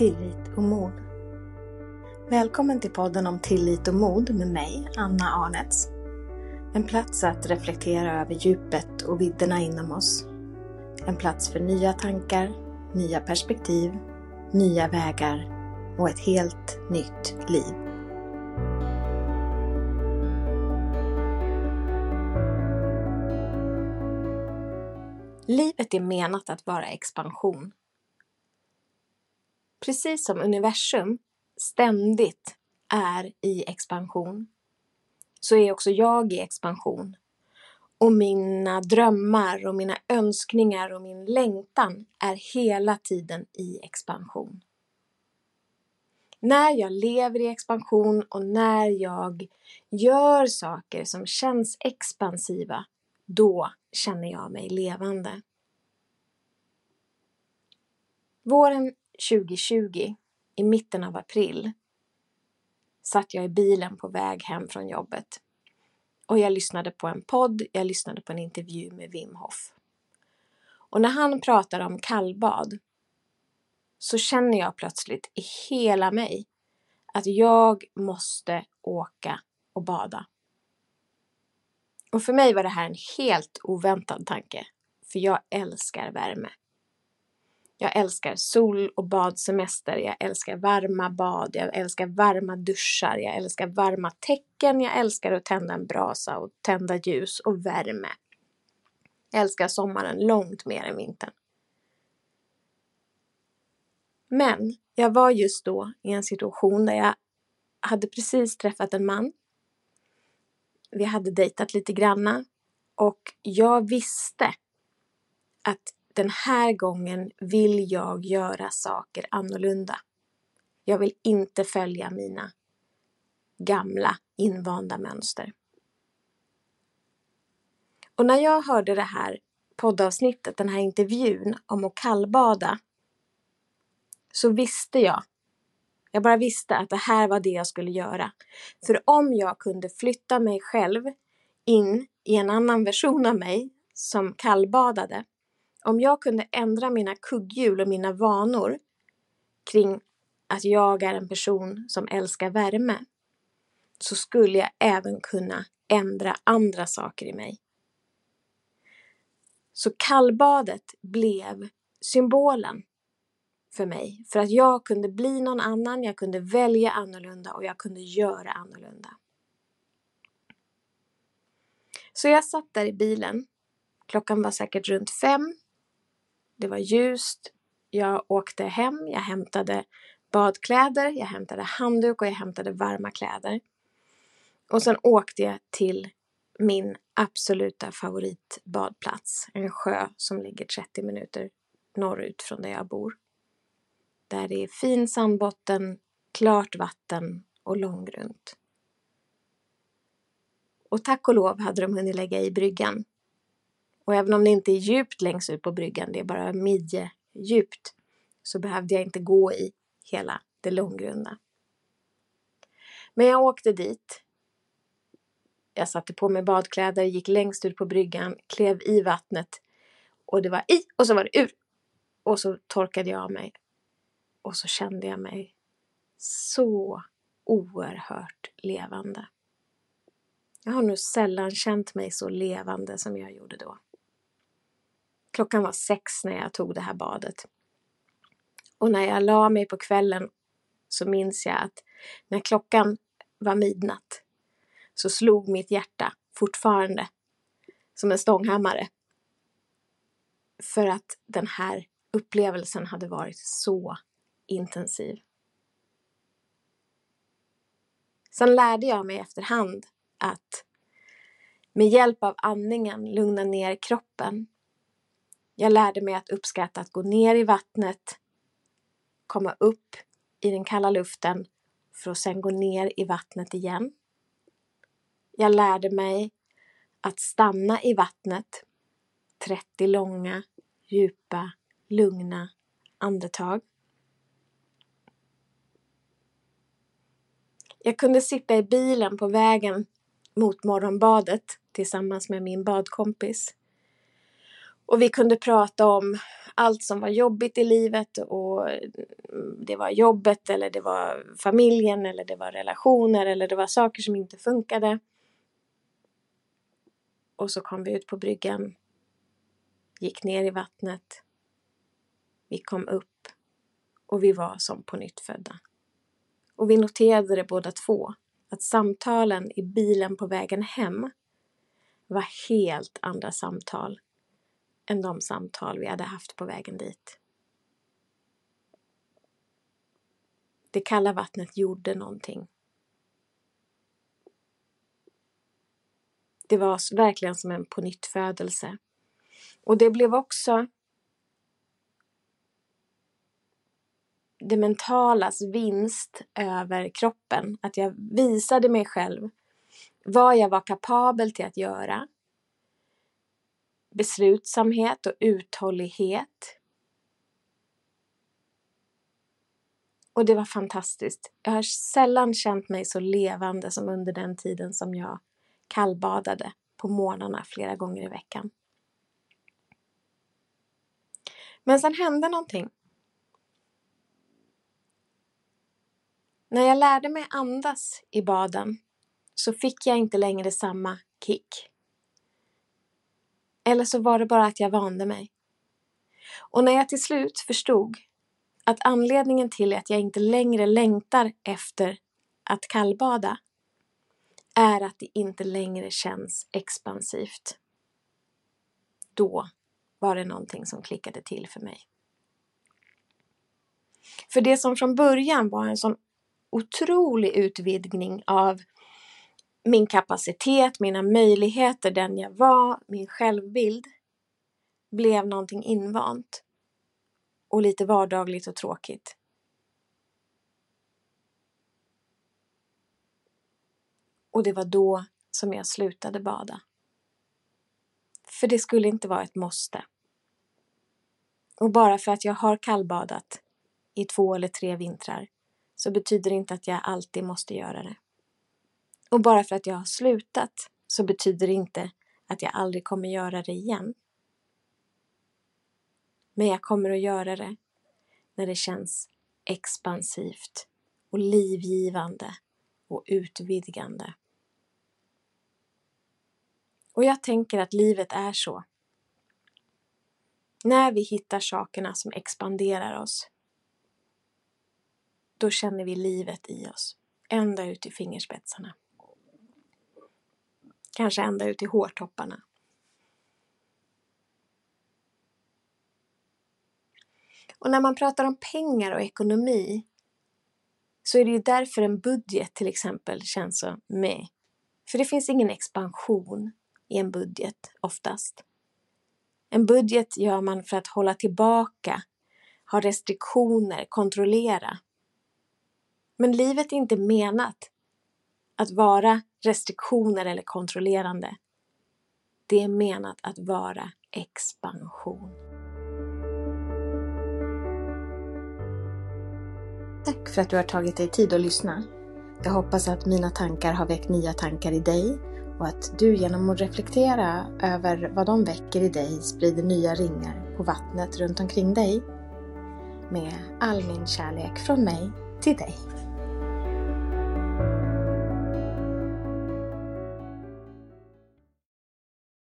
tillit och mod. Välkommen till podden om tillit och mod med mig, Anna Arnets. En plats att reflektera över djupet och vidderna inom oss. En plats för nya tankar, nya perspektiv, nya vägar och ett helt nytt liv. Livet är menat att vara expansion. Precis som universum ständigt är i expansion så är också jag i expansion. Och mina drömmar och mina önskningar och min längtan är hela tiden i expansion. När jag lever i expansion och när jag gör saker som känns expansiva, då känner jag mig levande. Våren 2020, i mitten av april, satt jag i bilen på väg hem från jobbet. Och jag lyssnade på en podd, jag lyssnade på en intervju med Wim Hof. Och när han pratar om kallbad så känner jag plötsligt i hela mig att jag måste åka och bada. Och för mig var det här en helt oväntad tanke, för jag älskar värme. Jag älskar sol och badsemester, jag älskar varma bad, jag älskar varma duschar, jag älskar varma täcken, jag älskar att tända en brasa och tända ljus och värme. Jag älskar sommaren långt mer än vintern. Men jag var just då i en situation där jag hade precis träffat en man. Vi hade dejtat lite granna och jag visste att den här gången vill jag göra saker annorlunda. Jag vill inte följa mina gamla invanda mönster. Och när jag hörde det här poddavsnittet, den här intervjun om att kallbada, så visste jag, jag bara visste att det här var det jag skulle göra. För om jag kunde flytta mig själv in i en annan version av mig som kallbadade, om jag kunde ändra mina kugghjul och mina vanor kring att jag är en person som älskar värme, så skulle jag även kunna ändra andra saker i mig. Så kallbadet blev symbolen för mig, för att jag kunde bli någon annan, jag kunde välja annorlunda och jag kunde göra annorlunda. Så jag satt där i bilen. Klockan var säkert runt fem det var ljust. Jag åkte hem, jag hämtade badkläder, jag hämtade handduk och jag hämtade varma kläder. Och sen åkte jag till min absoluta favoritbadplats, en sjö som ligger 30 minuter norrut från där jag bor. Där det är fin sandbotten, klart vatten och långgrunt. Och tack och lov hade de hunnit lägga i bryggan och även om det inte är djupt längst ut på bryggan, det är bara midjedjupt, så behövde jag inte gå i hela det långgrunda. Men jag åkte dit. Jag satte på mig badkläder, gick längst ut på bryggan, klev i vattnet och det var i och så var det ur. Och så torkade jag av mig. Och så kände jag mig så oerhört levande. Jag har nog sällan känt mig så levande som jag gjorde då. Klockan var sex när jag tog det här badet. Och när jag la mig på kvällen så minns jag att när klockan var midnatt så slog mitt hjärta fortfarande som en stånghammare. För att den här upplevelsen hade varit så intensiv. Sen lärde jag mig efterhand att med hjälp av andningen lugna ner kroppen jag lärde mig att uppskatta att gå ner i vattnet, komma upp i den kalla luften för att sen gå ner i vattnet igen. Jag lärde mig att stanna i vattnet 30 långa, djupa, lugna andetag. Jag kunde sitta i bilen på vägen mot morgonbadet tillsammans med min badkompis och vi kunde prata om allt som var jobbigt i livet och mm, det var jobbet eller det var familjen eller det var relationer eller det var saker som inte funkade. Och så kom vi ut på bryggan, gick ner i vattnet, vi kom upp och vi var som på nytt födda. Och vi noterade det båda två, att samtalen i bilen på vägen hem var helt andra samtal än de samtal vi hade haft på vägen dit. Det kalla vattnet gjorde någonting. Det var verkligen som en pånyttfödelse. Och det blev också det mentalas vinst över kroppen. Att jag visade mig själv vad jag var kapabel till att göra. Beslutsamhet och uthållighet. Och det var fantastiskt. Jag har sällan känt mig så levande som under den tiden som jag kallbadade på morgnarna flera gånger i veckan. Men sen hände någonting. När jag lärde mig andas i baden så fick jag inte längre samma kick. Eller så var det bara att jag vande mig. Och när jag till slut förstod att anledningen till att jag inte längre längtar efter att kallbada är att det inte längre känns expansivt. Då var det någonting som klickade till för mig. För det som från början var en sån otrolig utvidgning av min kapacitet, mina möjligheter, den jag var, min självbild blev någonting invant och lite vardagligt och tråkigt. Och det var då som jag slutade bada. För det skulle inte vara ett måste. Och bara för att jag har kallbadat i två eller tre vintrar så betyder det inte att jag alltid måste göra det. Och bara för att jag har slutat så betyder det inte att jag aldrig kommer göra det igen. Men jag kommer att göra det när det känns expansivt och livgivande och utvidgande. Och jag tänker att livet är så. När vi hittar sakerna som expanderar oss, då känner vi livet i oss, ända ut i fingerspetsarna. Kanske ända ut i hårtopparna. Och när man pratar om pengar och ekonomi så är det ju därför en budget till exempel känns så med. För det finns ingen expansion i en budget oftast. En budget gör man för att hålla tillbaka, ha restriktioner, kontrollera. Men livet är inte menat att vara restriktioner eller kontrollerande. Det är menat att vara expansion. Tack för att du har tagit dig tid att lyssna. Jag hoppas att mina tankar har väckt nya tankar i dig och att du genom att reflektera över vad de väcker i dig sprider nya ringar på vattnet runt omkring dig. Med all min kärlek från mig till dig.